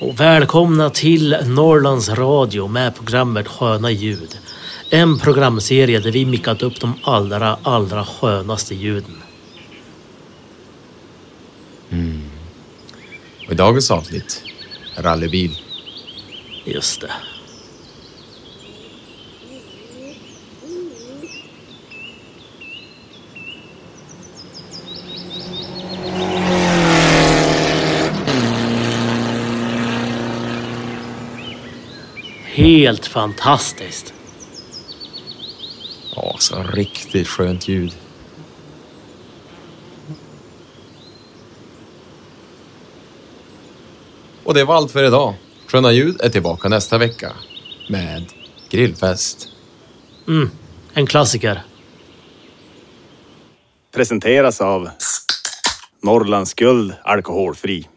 Och välkomna till Norrlands Radio med programmet Sköna ljud. En programserie där vi mickat upp de allra, allra skönaste ljuden. Och i dagens avsnitt, rallybil. Just det. Helt fantastiskt. Ja, så riktigt skönt ljud. Och det var allt för idag. Sköna ljud är tillbaka nästa vecka med grillfest. En klassiker. Presenteras av Norrlands Guld Alkoholfri.